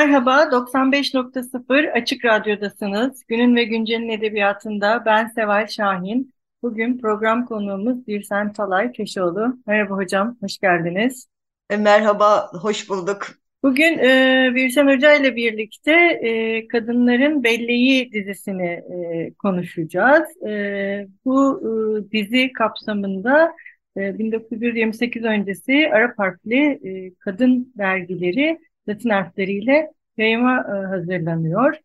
Merhaba, 95.0 Açık Radyo'dasınız. Günün ve Güncel'in edebiyatında ben Seval Şahin. Bugün program konuğumuz Birsen Talay Köşeoğlu. Merhaba hocam, hoş geldiniz. E, merhaba, hoş bulduk. Bugün e, Birsen Hoca ile birlikte e, Kadınların Belleği dizisini e, konuşacağız. E, bu e, dizi kapsamında e, 1928 öncesi Arap harfli e, kadın dergileri Latin harfleriyle yayıma e, hazırlanıyor.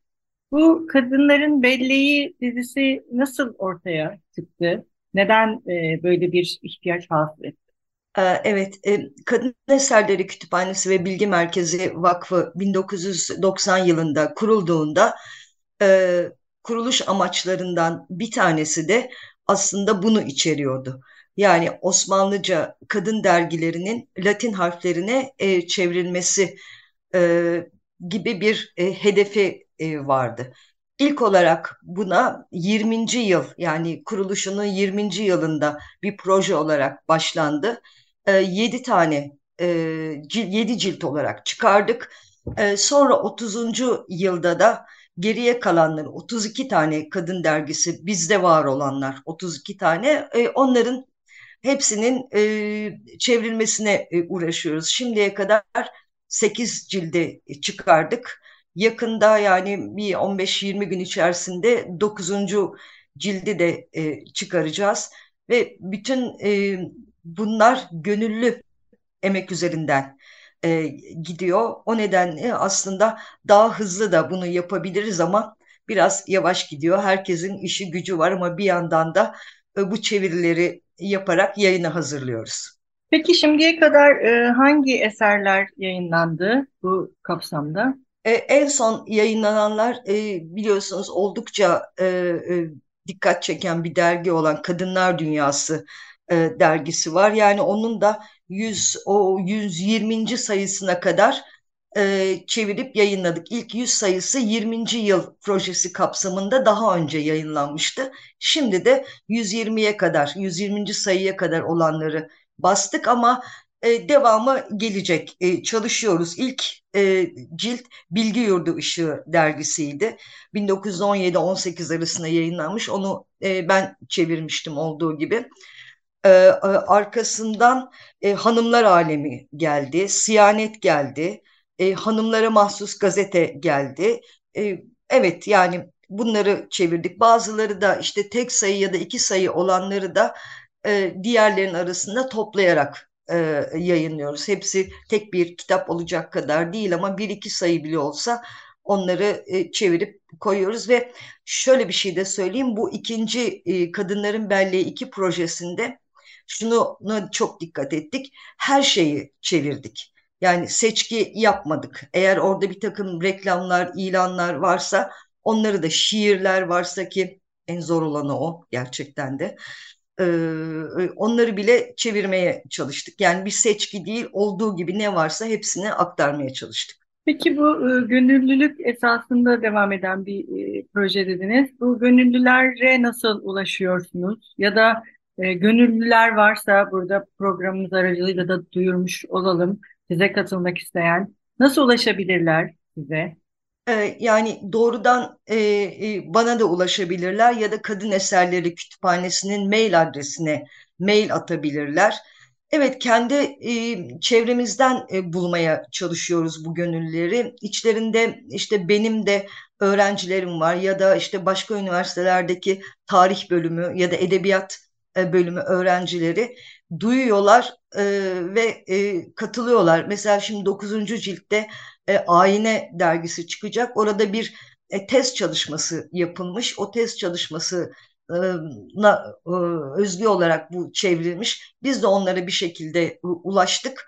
Bu Kadınların Belleği dizisi nasıl ortaya çıktı? Neden e, böyle bir ihtiyaç hasıl etti? Ee, evet, e, Kadın Eserleri Kütüphanesi ve Bilgi Merkezi Vakfı 1990 yılında kurulduğunda kuruluş amaçlarından bir tanesi de aslında bunu içeriyordu. Yani Osmanlıca kadın dergilerinin Latin harflerine çevrilmesi e, gibi bir e, hedefi e, vardı. İlk olarak buna 20. yıl yani kuruluşunun 20. yılında bir proje olarak başlandı. E, 7 tane e, 7 cilt olarak çıkardık. E, sonra 30. yılda da geriye kalanları 32 tane kadın dergisi bizde var olanlar 32 tane e, onların hepsinin e, çevrilmesine e, uğraşıyoruz. Şimdiye kadar 8 cilde çıkardık. Yakında yani bir 15-20 gün içerisinde 9. cildi de e, çıkaracağız. Ve bütün e, bunlar gönüllü emek üzerinden e, gidiyor. O nedenle aslında daha hızlı da bunu yapabiliriz ama biraz yavaş gidiyor. Herkesin işi gücü var ama bir yandan da e, bu çevirileri yaparak yayını hazırlıyoruz. Peki şimdiye kadar e, hangi eserler yayınlandı bu kapsamda? E, en son yayınlananlar e, biliyorsunuz oldukça e, e, dikkat çeken bir dergi olan Kadınlar Dünyası e, dergisi var. Yani onun da 100 o 120. sayısına kadar e, çevirip yayınladık. İlk 100 sayısı 20. yıl projesi kapsamında daha önce yayınlanmıştı. Şimdi de 120'ye kadar, 120. sayıya kadar olanları bastık ama e, devamı gelecek. E, çalışıyoruz. İlk e, cilt Bilgi Yurdu Işığı dergisiydi. 1917-18 arasında yayınlanmış. Onu e, ben çevirmiştim olduğu gibi. E, arkasından e, Hanımlar Alemi geldi, Siyanet geldi, e, Hanımlara Mahsus Gazete geldi. E, evet yani bunları çevirdik. Bazıları da işte tek sayı ya da iki sayı olanları da e, diğerlerin arasında toplayarak e, yayınlıyoruz. Hepsi tek bir kitap olacak kadar değil ama bir iki sayı bile olsa onları e, çevirip koyuyoruz ve şöyle bir şey de söyleyeyim bu ikinci e, Kadınların Belleği 2 projesinde şunu çok dikkat ettik her şeyi çevirdik. Yani seçki yapmadık. Eğer orada bir takım reklamlar, ilanlar varsa onları da şiirler varsa ki en zor olanı o gerçekten de onları bile çevirmeye çalıştık. Yani bir seçki değil olduğu gibi ne varsa hepsini aktarmaya çalıştık. Peki bu e, gönüllülük esasında devam eden bir e, proje dediniz. Bu gönüllülere nasıl ulaşıyorsunuz? Ya da e, gönüllüler varsa burada programımız aracılığıyla da duyurmuş olalım. Size katılmak isteyen nasıl ulaşabilirler size? Ee, yani doğrudan e, e, bana da ulaşabilirler ya da Kadın Eserleri Kütüphanesi'nin mail adresine mail atabilirler. Evet, kendi e, çevremizden bulmaya çalışıyoruz bu gönüllüleri. İçlerinde işte benim de öğrencilerim var ya da işte başka üniversitelerdeki tarih bölümü ya da edebiyat bölümü öğrencileri duyuyorlar e, ve e, katılıyorlar. Mesela şimdi 9. ciltte e, Ayine dergisi çıkacak. Orada bir e, test çalışması yapılmış. O test çalışması özgü olarak bu çevrilmiş. Biz de onlara bir şekilde ulaştık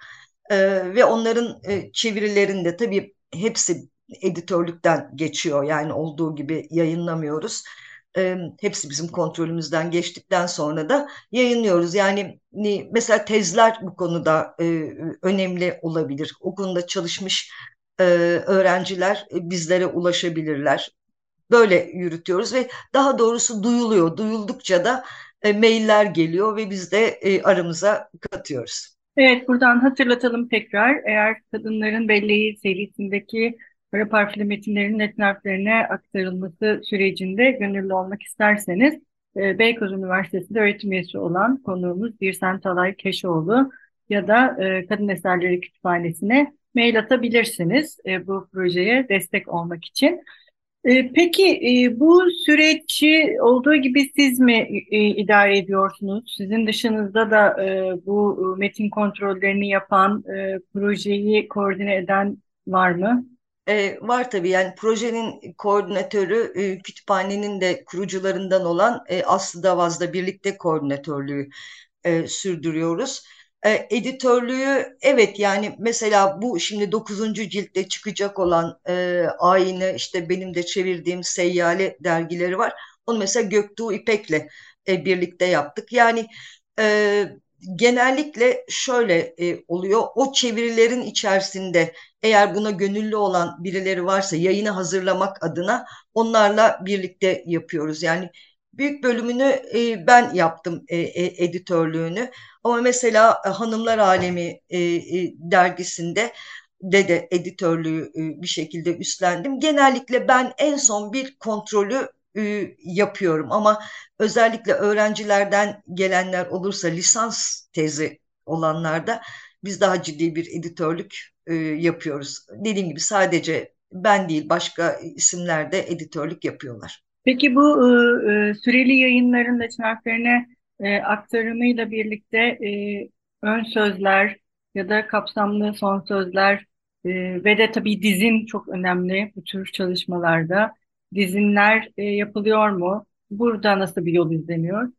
ve onların çevirilerinde tabii hepsi editörlükten geçiyor yani olduğu gibi yayınlamıyoruz. Hepsi bizim kontrolümüzden geçtikten sonra da yayınlıyoruz. Yani mesela tezler bu konuda önemli olabilir. O konuda çalışmış öğrenciler bizlere ulaşabilirler. Böyle yürütüyoruz ve daha doğrusu duyuluyor. Duyuldukça da mailler geliyor ve biz de aramıza katıyoruz. Evet, buradan hatırlatalım tekrar. Eğer kadınların belleği serisindeki Arap harfli metinlerin net harflerine aktarılması sürecinde gönüllü olmak isterseniz e, Beykoz Üniversitesi'nde öğretim üyesi olan konuğumuz Birsen Talay Keşoğlu ya da e, Kadın Eserleri Kütüphanesi'ne mail atabilirsiniz e, bu projeye destek olmak için. E, peki e, bu süreci olduğu gibi siz mi e, idare ediyorsunuz? Sizin dışınızda da bu metin kontrollerini yapan, projeyi koordine eden var mı? E, var tabii yani projenin koordinatörü e, kütüphanenin de kurucularından olan e, Aslı Davaz'la birlikte koordinatörlüğü e, sürdürüyoruz. E, editörlüğü evet yani mesela bu şimdi 9. ciltte çıkacak olan e, Ayna işte benim de çevirdiğim Seyyale dergileri var. Onu mesela Göktuğ İpek'le e, birlikte yaptık. Yani e, genellikle şöyle e, oluyor. O çevirilerin içerisinde eğer buna gönüllü olan birileri varsa yayını hazırlamak adına onlarla birlikte yapıyoruz. Yani büyük bölümünü e, ben yaptım e, e, editörlüğünü. Ama mesela e, Hanımlar Alemi dergisinde de de editörlüğü bir şekilde üstlendim. Genellikle ben en son bir kontrolü yapıyorum ama özellikle öğrencilerden gelenler olursa lisans tezi olanlarda biz daha ciddi bir editörlük e, yapıyoruz. Dediğim gibi sadece ben değil başka isimler de editörlük yapıyorlar. Peki bu e, süreli yayınların metin harflerine e, aktarımıyla birlikte e, ön sözler ya da kapsamlı son sözler e, ve de tabii dizin çok önemli bu tür çalışmalarda. Dizinler e, yapılıyor mu? Burada nasıl bir yol izleniyor?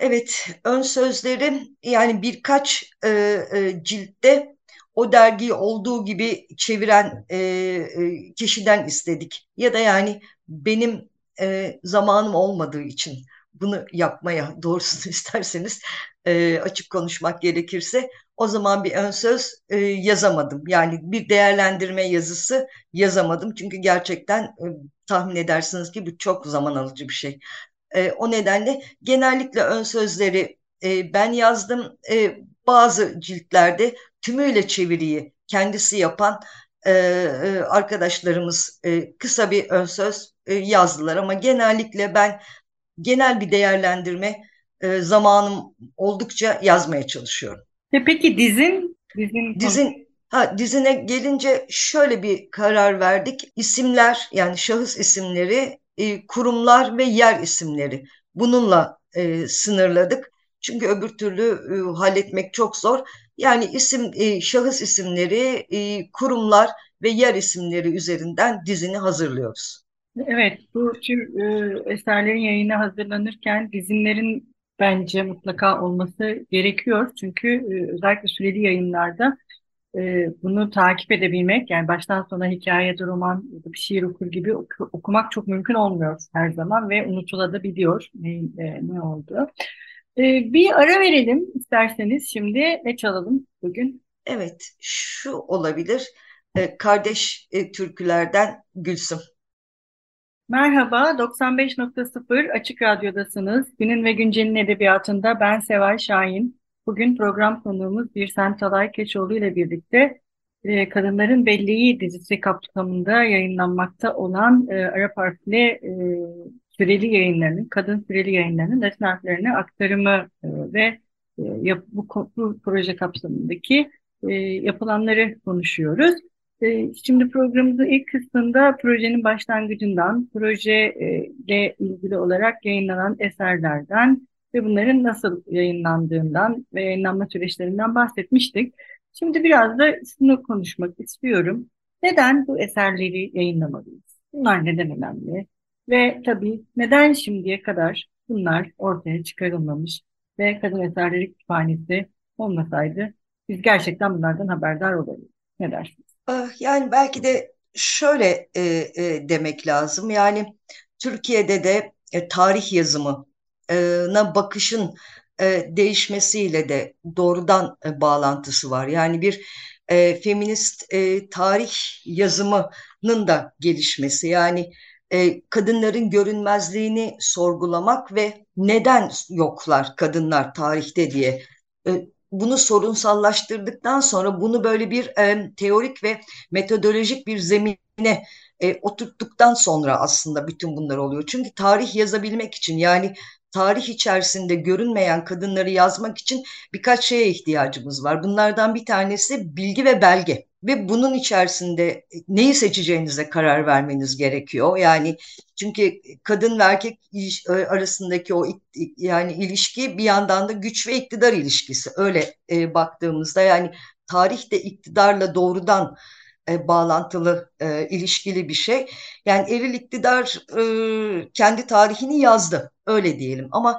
Evet, ön sözleri yani birkaç e, e, ciltte o dergiyi olduğu gibi çeviren e, e, kişiden istedik. Ya da yani benim e, zamanım olmadığı için bunu yapmaya doğrusunu isterseniz e, açık konuşmak gerekirse o zaman bir ön söz e, yazamadım. Yani bir değerlendirme yazısı yazamadım. Çünkü gerçekten e, tahmin edersiniz ki bu çok zaman alıcı bir şey. E, o nedenle genellikle ön sözleri e, ben yazdım. E, bazı ciltlerde tümüyle çeviriyi kendisi yapan e, e, arkadaşlarımız e, kısa bir ön söz e, yazdılar. Ama genellikle ben genel bir değerlendirme e, zamanım oldukça yazmaya çalışıyorum. E peki dizin? Dizin, dizin ha, dizine gelince şöyle bir karar verdik. İsimler yani şahıs isimleri, e, kurumlar ve yer isimleri bununla e, sınırladık. Çünkü öbür türlü e, halletmek çok zor. Yani isim, e, şahıs isimleri, e, kurumlar ve yer isimleri üzerinden dizini hazırlıyoruz. Evet, bu tür e, eserlerin yayına hazırlanırken dizinlerin bence mutlaka olması gerekiyor. Çünkü özellikle süreli yayınlarda bunu takip edebilmek, yani baştan sona hikaye ya da roman ya da bir şiir okur gibi oku, okumak çok mümkün olmuyor her zaman ve unutulabiliyor ne, e, ne oldu. E, bir ara verelim isterseniz şimdi ne çalalım bugün? Evet, şu olabilir. E, kardeş e, türkülerden Gülsüm. Merhaba, 95.0 Açık Radyo'dasınız. Günün ve Güncel'in edebiyatında ben Seval Şahin. Bugün program konuğumuz Birsen Talay Keçoğlu ile birlikte e, Kadınların Belleği dizisi kapsamında yayınlanmakta olan e, Arap harfli e, süreli yayınlarının, kadın süreli yayınlarının harflerine aktarımı e, ve e, bu, bu proje kapsamındaki e, yapılanları konuşuyoruz. Ee, şimdi programımızın ilk kısmında projenin başlangıcından, projeyle ilgili olarak yayınlanan eserlerden ve bunların nasıl yayınlandığından ve yayınlanma süreçlerinden bahsetmiştik. Şimdi biraz da şunu konuşmak istiyorum. Neden bu eserleri yayınlamalıyız? Bunlar neden önemli? Ve tabii neden şimdiye kadar bunlar ortaya çıkarılmamış ve Kadın Eserleri Kütüphanesi olmasaydı biz gerçekten bunlardan haberdar oluruz. Ne dersiniz? Ah, yani belki de şöyle e, e, demek lazım. Yani Türkiye'de de e, tarih yazımına bakışın e, değişmesiyle de doğrudan e, bağlantısı var. Yani bir e, feminist e, tarih yazımının da gelişmesi. Yani e, kadınların görünmezliğini sorgulamak ve neden yoklar kadınlar tarihte diye e, bunu sorunsallaştırdıktan sonra bunu böyle bir e, teorik ve metodolojik bir zemine e, oturttuktan sonra aslında bütün bunlar oluyor. Çünkü tarih yazabilmek için yani tarih içerisinde görünmeyen kadınları yazmak için birkaç şeye ihtiyacımız var. Bunlardan bir tanesi bilgi ve belge ve bunun içerisinde neyi seçeceğinize karar vermeniz gerekiyor. Yani çünkü kadın ve erkek arasındaki o yani ilişki bir yandan da güç ve iktidar ilişkisi. Öyle e, baktığımızda yani tarih de iktidarla doğrudan e, bağlantılı, e, ilişkili bir şey. Yani eril iktidar e, kendi tarihini yazdı, öyle diyelim. Ama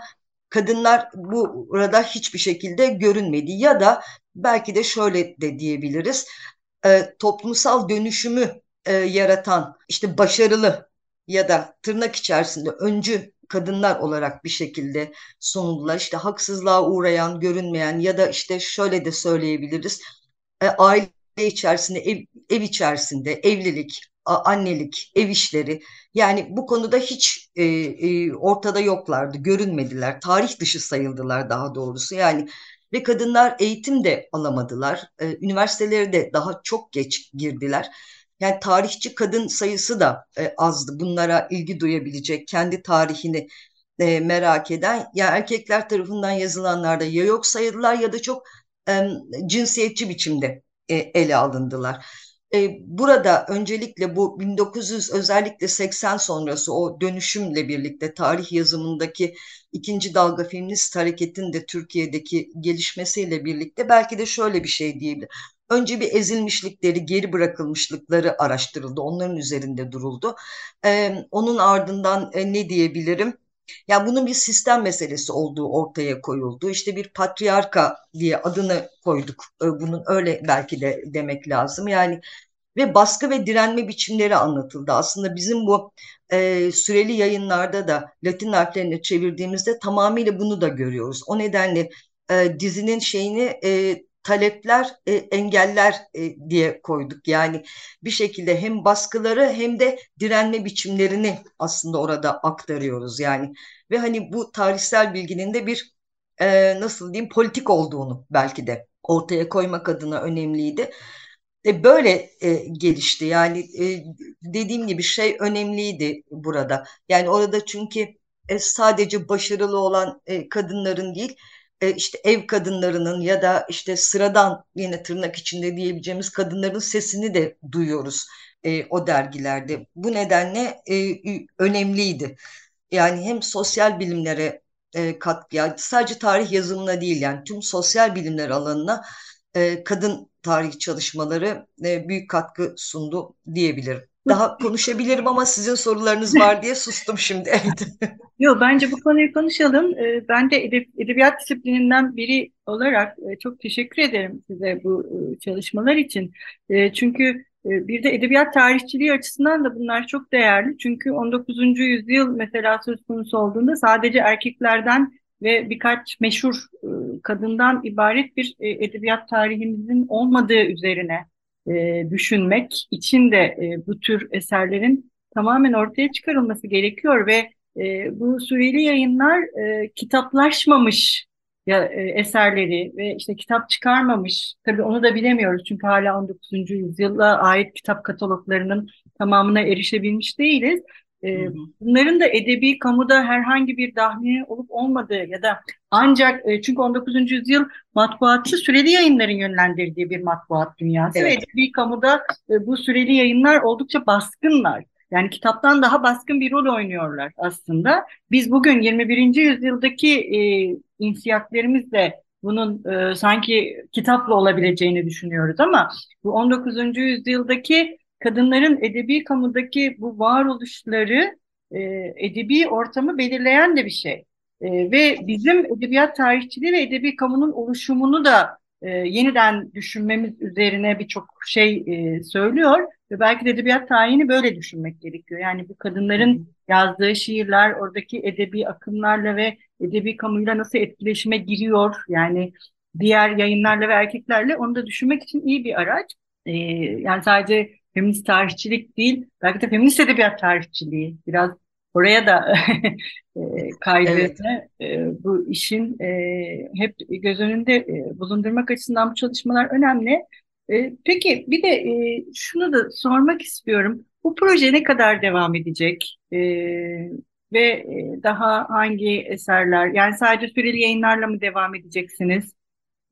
kadınlar bu burada hiçbir şekilde görünmedi. Ya da belki de şöyle de diyebiliriz, e, toplumsal dönüşümü e, yaratan, işte başarılı ya da tırnak içerisinde öncü kadınlar olarak bir şekilde sunuldular. İşte haksızlığa uğrayan, görünmeyen ya da işte şöyle de söyleyebiliriz. E, aile içerisinde, ev, ev içerisinde, evlilik, annelik, ev işleri yani bu konuda hiç e, e, ortada yoklardı, görünmediler. Tarih dışı sayıldılar daha doğrusu. Yani ve kadınlar eğitim de alamadılar. E, üniversitelere de daha çok geç girdiler. Yani tarihçi kadın sayısı da e, azdı. Bunlara ilgi duyabilecek, kendi tarihini e, merak eden ya erkekler tarafından yazılanlarda ya yok sayıldılar ya da çok e, cinsiyetçi biçimde e, ele alındılar. E, burada öncelikle bu 1900 özellikle 80 sonrası o dönüşümle birlikte tarih yazımındaki ikinci dalga feminist hareketin de Türkiye'deki gelişmesiyle birlikte belki de şöyle bir şey diyebilir. Önce bir ezilmişlikleri, geri bırakılmışlıkları araştırıldı. Onların üzerinde duruldu. Ee, onun ardından e, ne diyebilirim? Yani bunun bir sistem meselesi olduğu ortaya koyuldu. İşte bir patriarka diye adını koyduk. Ee, bunun öyle belki de demek lazım. Yani ve baskı ve direnme biçimleri anlatıldı. Aslında bizim bu e, süreli yayınlarda da Latin harflerine çevirdiğimizde tamamıyla bunu da görüyoruz. O nedenle e, dizinin şeyini e, talepler, e, engeller e, diye koyduk. Yani bir şekilde hem baskıları hem de direnme biçimlerini aslında orada aktarıyoruz. Yani ve hani bu tarihsel bilginin de bir e, nasıl diyeyim politik olduğunu belki de ortaya koymak adına önemliydi. E, böyle e, gelişti. Yani e, dediğim gibi şey önemliydi burada. Yani orada çünkü e, sadece başarılı olan e, kadınların değil, işte ev kadınlarının ya da işte sıradan yine tırnak içinde diyebileceğimiz kadınların sesini de duyuyoruz e, o dergilerde. Bu nedenle e, önemliydi. Yani hem sosyal bilimlere e, katkı, yani sadece tarih yazımına değil yani tüm sosyal bilimler alanına e, kadın tarih çalışmaları e, büyük katkı sundu diyebilirim. Daha konuşabilirim ama sizin sorularınız var diye sustum şimdi. Yok bence bu konuyu konuşalım. E, ben de edeb edebiyat disiplininden biri olarak e, çok teşekkür ederim size bu e, çalışmalar için. E, çünkü bir de edebiyat tarihçiliği açısından da bunlar çok değerli. Çünkü 19. yüzyıl mesela söz konusu olduğunda sadece erkeklerden ve birkaç meşhur kadından ibaret bir edebiyat tarihimizin olmadığı üzerine e, düşünmek için de bu tür eserlerin tamamen ortaya çıkarılması gerekiyor ve bu süreli yayınlar kitaplaşmamış ya, eserleri ve işte kitap çıkarmamış tabii onu da bilemiyoruz çünkü hala 19. yüzyıla ait kitap kataloglarının tamamına erişebilmiş değiliz. E, bunların da edebi kamuda herhangi bir dahli olup olmadığı ya da ancak e, çünkü 19. yüzyıl matbuatçı süreli yayınların yönlendirdiği bir matbuat dünyası evet. ve edebi kamuda e, bu süreli yayınlar oldukça baskınlar. Yani kitaptan daha baskın bir rol oynuyorlar aslında. Biz bugün 21. yüzyıldaki e, insiyaklerimizle bunun e, sanki kitapla olabileceğini düşünüyoruz ama bu 19. yüzyıldaki kadınların edebi kamudaki bu varoluşları e, edebi ortamı belirleyen de bir şey. E, ve bizim edebiyat tarihçiliği ve edebi kamunun oluşumunu da e, yeniden düşünmemiz üzerine birçok şey e, söylüyor. Ve belki de edebiyat tarihini böyle düşünmek gerekiyor. Yani bu kadınların yazdığı şiirler oradaki edebi akımlarla ve edebi kamuyla nasıl etkileşime giriyor. Yani diğer yayınlarla ve erkeklerle onu da düşünmek için iyi bir araç. E, yani sadece feminist tarihçilik değil, belki de feminist edebiyat tarihçiliği biraz oraya da e, kaydetme evet. e, bu işin e, hep göz önünde bulundurmak açısından bu çalışmalar önemli. Peki bir de şunu da sormak istiyorum. Bu proje ne kadar devam edecek? Ve daha hangi eserler? Yani sadece süreli yayınlarla mı devam edeceksiniz?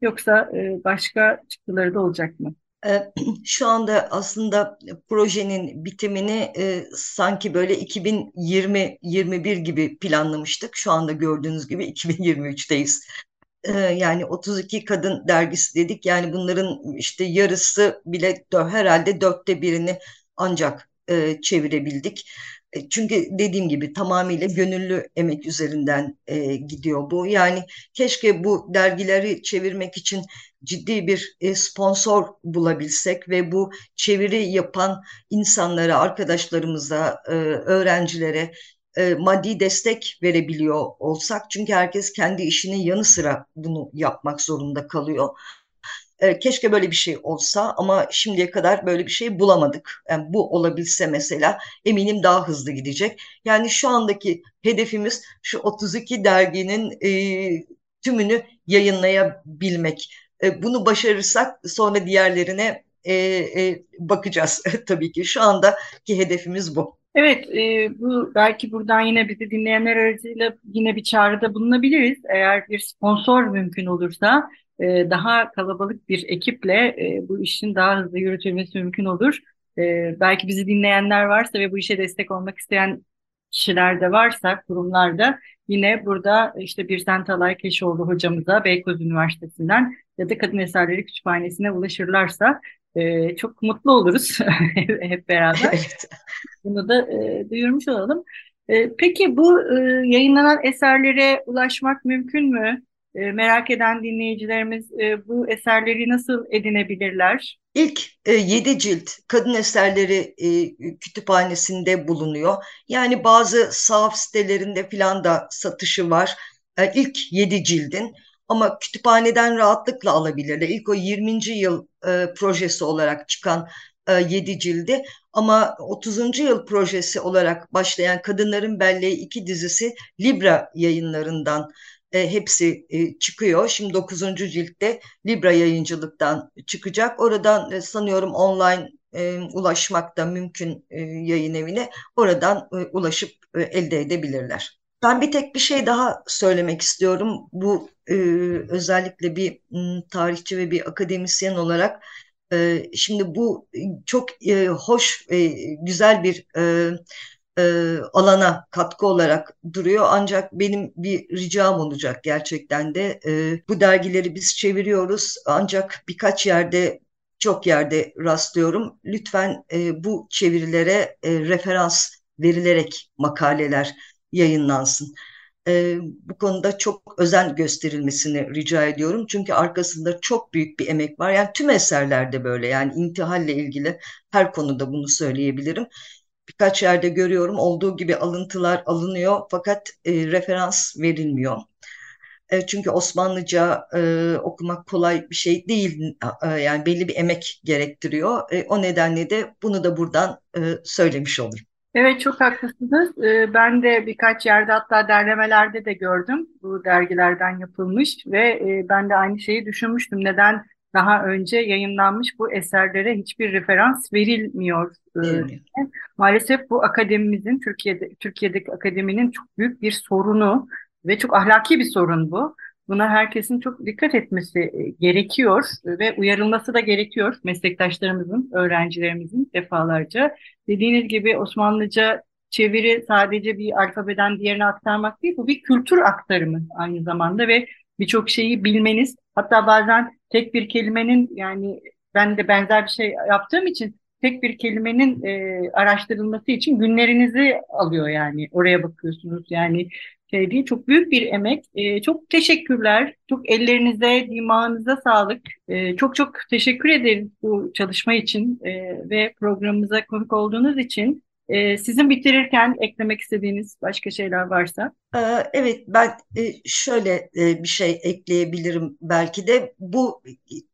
Yoksa başka çıktıları da olacak mı? Şu anda aslında projenin bitimini e, sanki böyle 2020-21 gibi planlamıştık. Şu anda gördüğünüz gibi 2023'teyiz. Ee, yani 32 kadın dergisi dedik. Yani bunların işte yarısı bile herhalde dörtte birini ancak e, çevirebildik. E, çünkü dediğim gibi tamamıyla gönüllü emek üzerinden e, gidiyor bu. Yani keşke bu dergileri çevirmek için ciddi bir e, sponsor bulabilsek ve bu çeviri yapan insanlara, arkadaşlarımıza, e, öğrencilere e, maddi destek verebiliyor olsak. Çünkü herkes kendi işinin yanı sıra bunu yapmak zorunda kalıyor. Keşke böyle bir şey olsa ama şimdiye kadar böyle bir şey bulamadık. Yani bu olabilse mesela eminim daha hızlı gidecek. Yani şu andaki hedefimiz şu 32 derginin e, tümünü yayınlayabilmek. E, bunu başarırsak sonra diğerlerine e, e, bakacağız tabii ki. Şu andaki hedefimiz bu. Evet, e, bu belki buradan yine bizi dinleyenler aracıyla yine bir çağrıda bulunabiliriz. Eğer bir sponsor mümkün olursa e, daha kalabalık bir ekiple e, bu işin daha hızlı yürütülmesi mümkün olur. E, belki bizi dinleyenler varsa ve bu işe destek olmak isteyen kişiler de varsa kurumlarda yine burada işte Birsen Talay Keşoğlu hocamıza Beykoz Üniversitesi'nden ya da Kadın Eserleri Kütüphanesi'ne ulaşırlarsa e, çok mutlu oluruz hep beraber. Bunu da e, duyurmuş olalım. E, peki bu e, yayınlanan eserlere ulaşmak mümkün mü? E, merak eden dinleyicilerimiz e, bu eserleri nasıl edinebilirler? İlk e, 7 cilt kadın eserleri e, kütüphanesinde bulunuyor. Yani bazı sahaf sitelerinde filan da satışı var. E, ilk 7 cildin ama kütüphaneden rahatlıkla alabilirler. İlk o 20. yıl e, projesi olarak çıkan e, 7 cildi ama 30. yıl projesi olarak başlayan Kadınların Belleği 2 dizisi Libra yayınlarından e, hepsi e, çıkıyor. Şimdi 9. ciltte Libra yayıncılıktan çıkacak. Oradan e, sanıyorum online e, ulaşmak da mümkün e, yayın evine. Oradan e, ulaşıp e, elde edebilirler. Ben bir tek bir şey daha söylemek istiyorum. Bu e, özellikle bir m, tarihçi ve bir akademisyen olarak e, şimdi bu çok e, hoş, e, güzel bir e, e, alana katkı olarak duruyor. Ancak benim bir ricam olacak gerçekten de. E, bu dergileri biz çeviriyoruz ancak birkaç yerde çok yerde rastlıyorum. Lütfen e, bu çevirilere e, referans verilerek makaleler yayınlansın. E, bu konuda çok özen gösterilmesini rica ediyorum. Çünkü arkasında çok büyük bir emek var. Yani tüm eserlerde böyle yani intihalle ilgili her konuda bunu söyleyebilirim birkaç yerde görüyorum olduğu gibi alıntılar alınıyor fakat e, referans verilmiyor. E, çünkü Osmanlıca e, okumak kolay bir şey değil. E, yani belli bir emek gerektiriyor. E, o nedenle de bunu da buradan e, söylemiş olurum. Evet çok haklısınız. Ee, ben de birkaç yerde hatta derlemelerde de gördüm bu dergilerden yapılmış ve e, ben de aynı şeyi düşünmüştüm. Neden daha önce yayınlanmış bu eserlere hiçbir referans verilmiyor. Evet. Maalesef bu akademimizin Türkiye'de Türkiye'deki akademinin çok büyük bir sorunu ve çok ahlaki bir sorun bu. Buna herkesin çok dikkat etmesi e, gerekiyor ve uyarılması da gerekiyor meslektaşlarımızın, öğrencilerimizin defalarca. Dediğiniz gibi Osmanlıca çeviri sadece bir alfabeden diğerine aktarmak değil, bu bir kültür aktarımı aynı zamanda ve birçok şeyi bilmeniz, hatta bazen tek bir kelimenin yani ben de benzer bir şey yaptığım için tek bir kelimenin e, araştırılması için günlerinizi alıyor yani oraya bakıyorsunuz yani şey değil. Çok büyük bir emek. E, çok teşekkürler. Çok ellerinize, dimağınıza sağlık. E, çok çok teşekkür ederiz bu çalışma için e, ve programımıza konuk olduğunuz için. E, sizin bitirirken eklemek istediğiniz başka şeyler varsa. Ee, evet ben e, şöyle e, bir şey ekleyebilirim belki de bu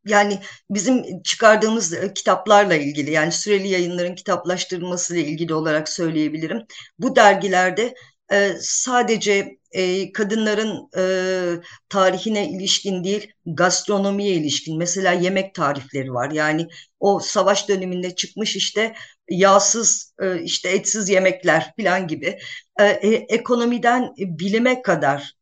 yani bizim çıkardığımız e, kitaplarla ilgili yani süreli yayınların kitaplaştırılmasıyla ilgili olarak söyleyebilirim. Bu dergilerde sadece kadınların tarihine ilişkin değil gastronomiye ilişkin mesela yemek tarifleri var yani o savaş döneminde çıkmış işte yağsız işte etsiz yemekler falan gibi. Ekonomiden bilime kadar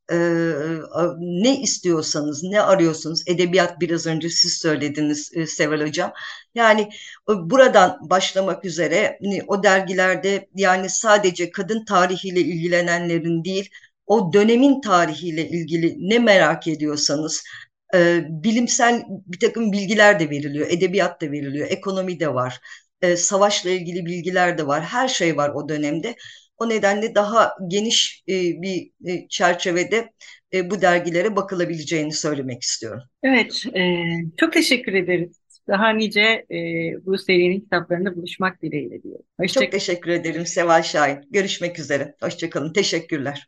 ne istiyorsanız, ne arıyorsunuz, edebiyat biraz önce siz söylediniz Seval Hocam. Yani buradan başlamak üzere hani, o dergilerde yani sadece kadın tarihiyle ilgilenenlerin değil, o dönemin tarihiyle ilgili ne merak ediyorsanız, bilimsel bir takım bilgiler de veriliyor, edebiyat da veriliyor, ekonomi de var, savaşla ilgili bilgiler de var, her şey var o dönemde. O nedenle daha geniş e, bir e, çerçevede e, bu dergilere bakılabileceğini söylemek istiyorum. Evet, e, çok teşekkür ederiz. Daha nice e, bu serinin kitaplarında buluşmak dileğiyle diyorum. Çok teşekkür ederim Seval Şahin. Görüşmek üzere. Hoşçakalın. Teşekkürler.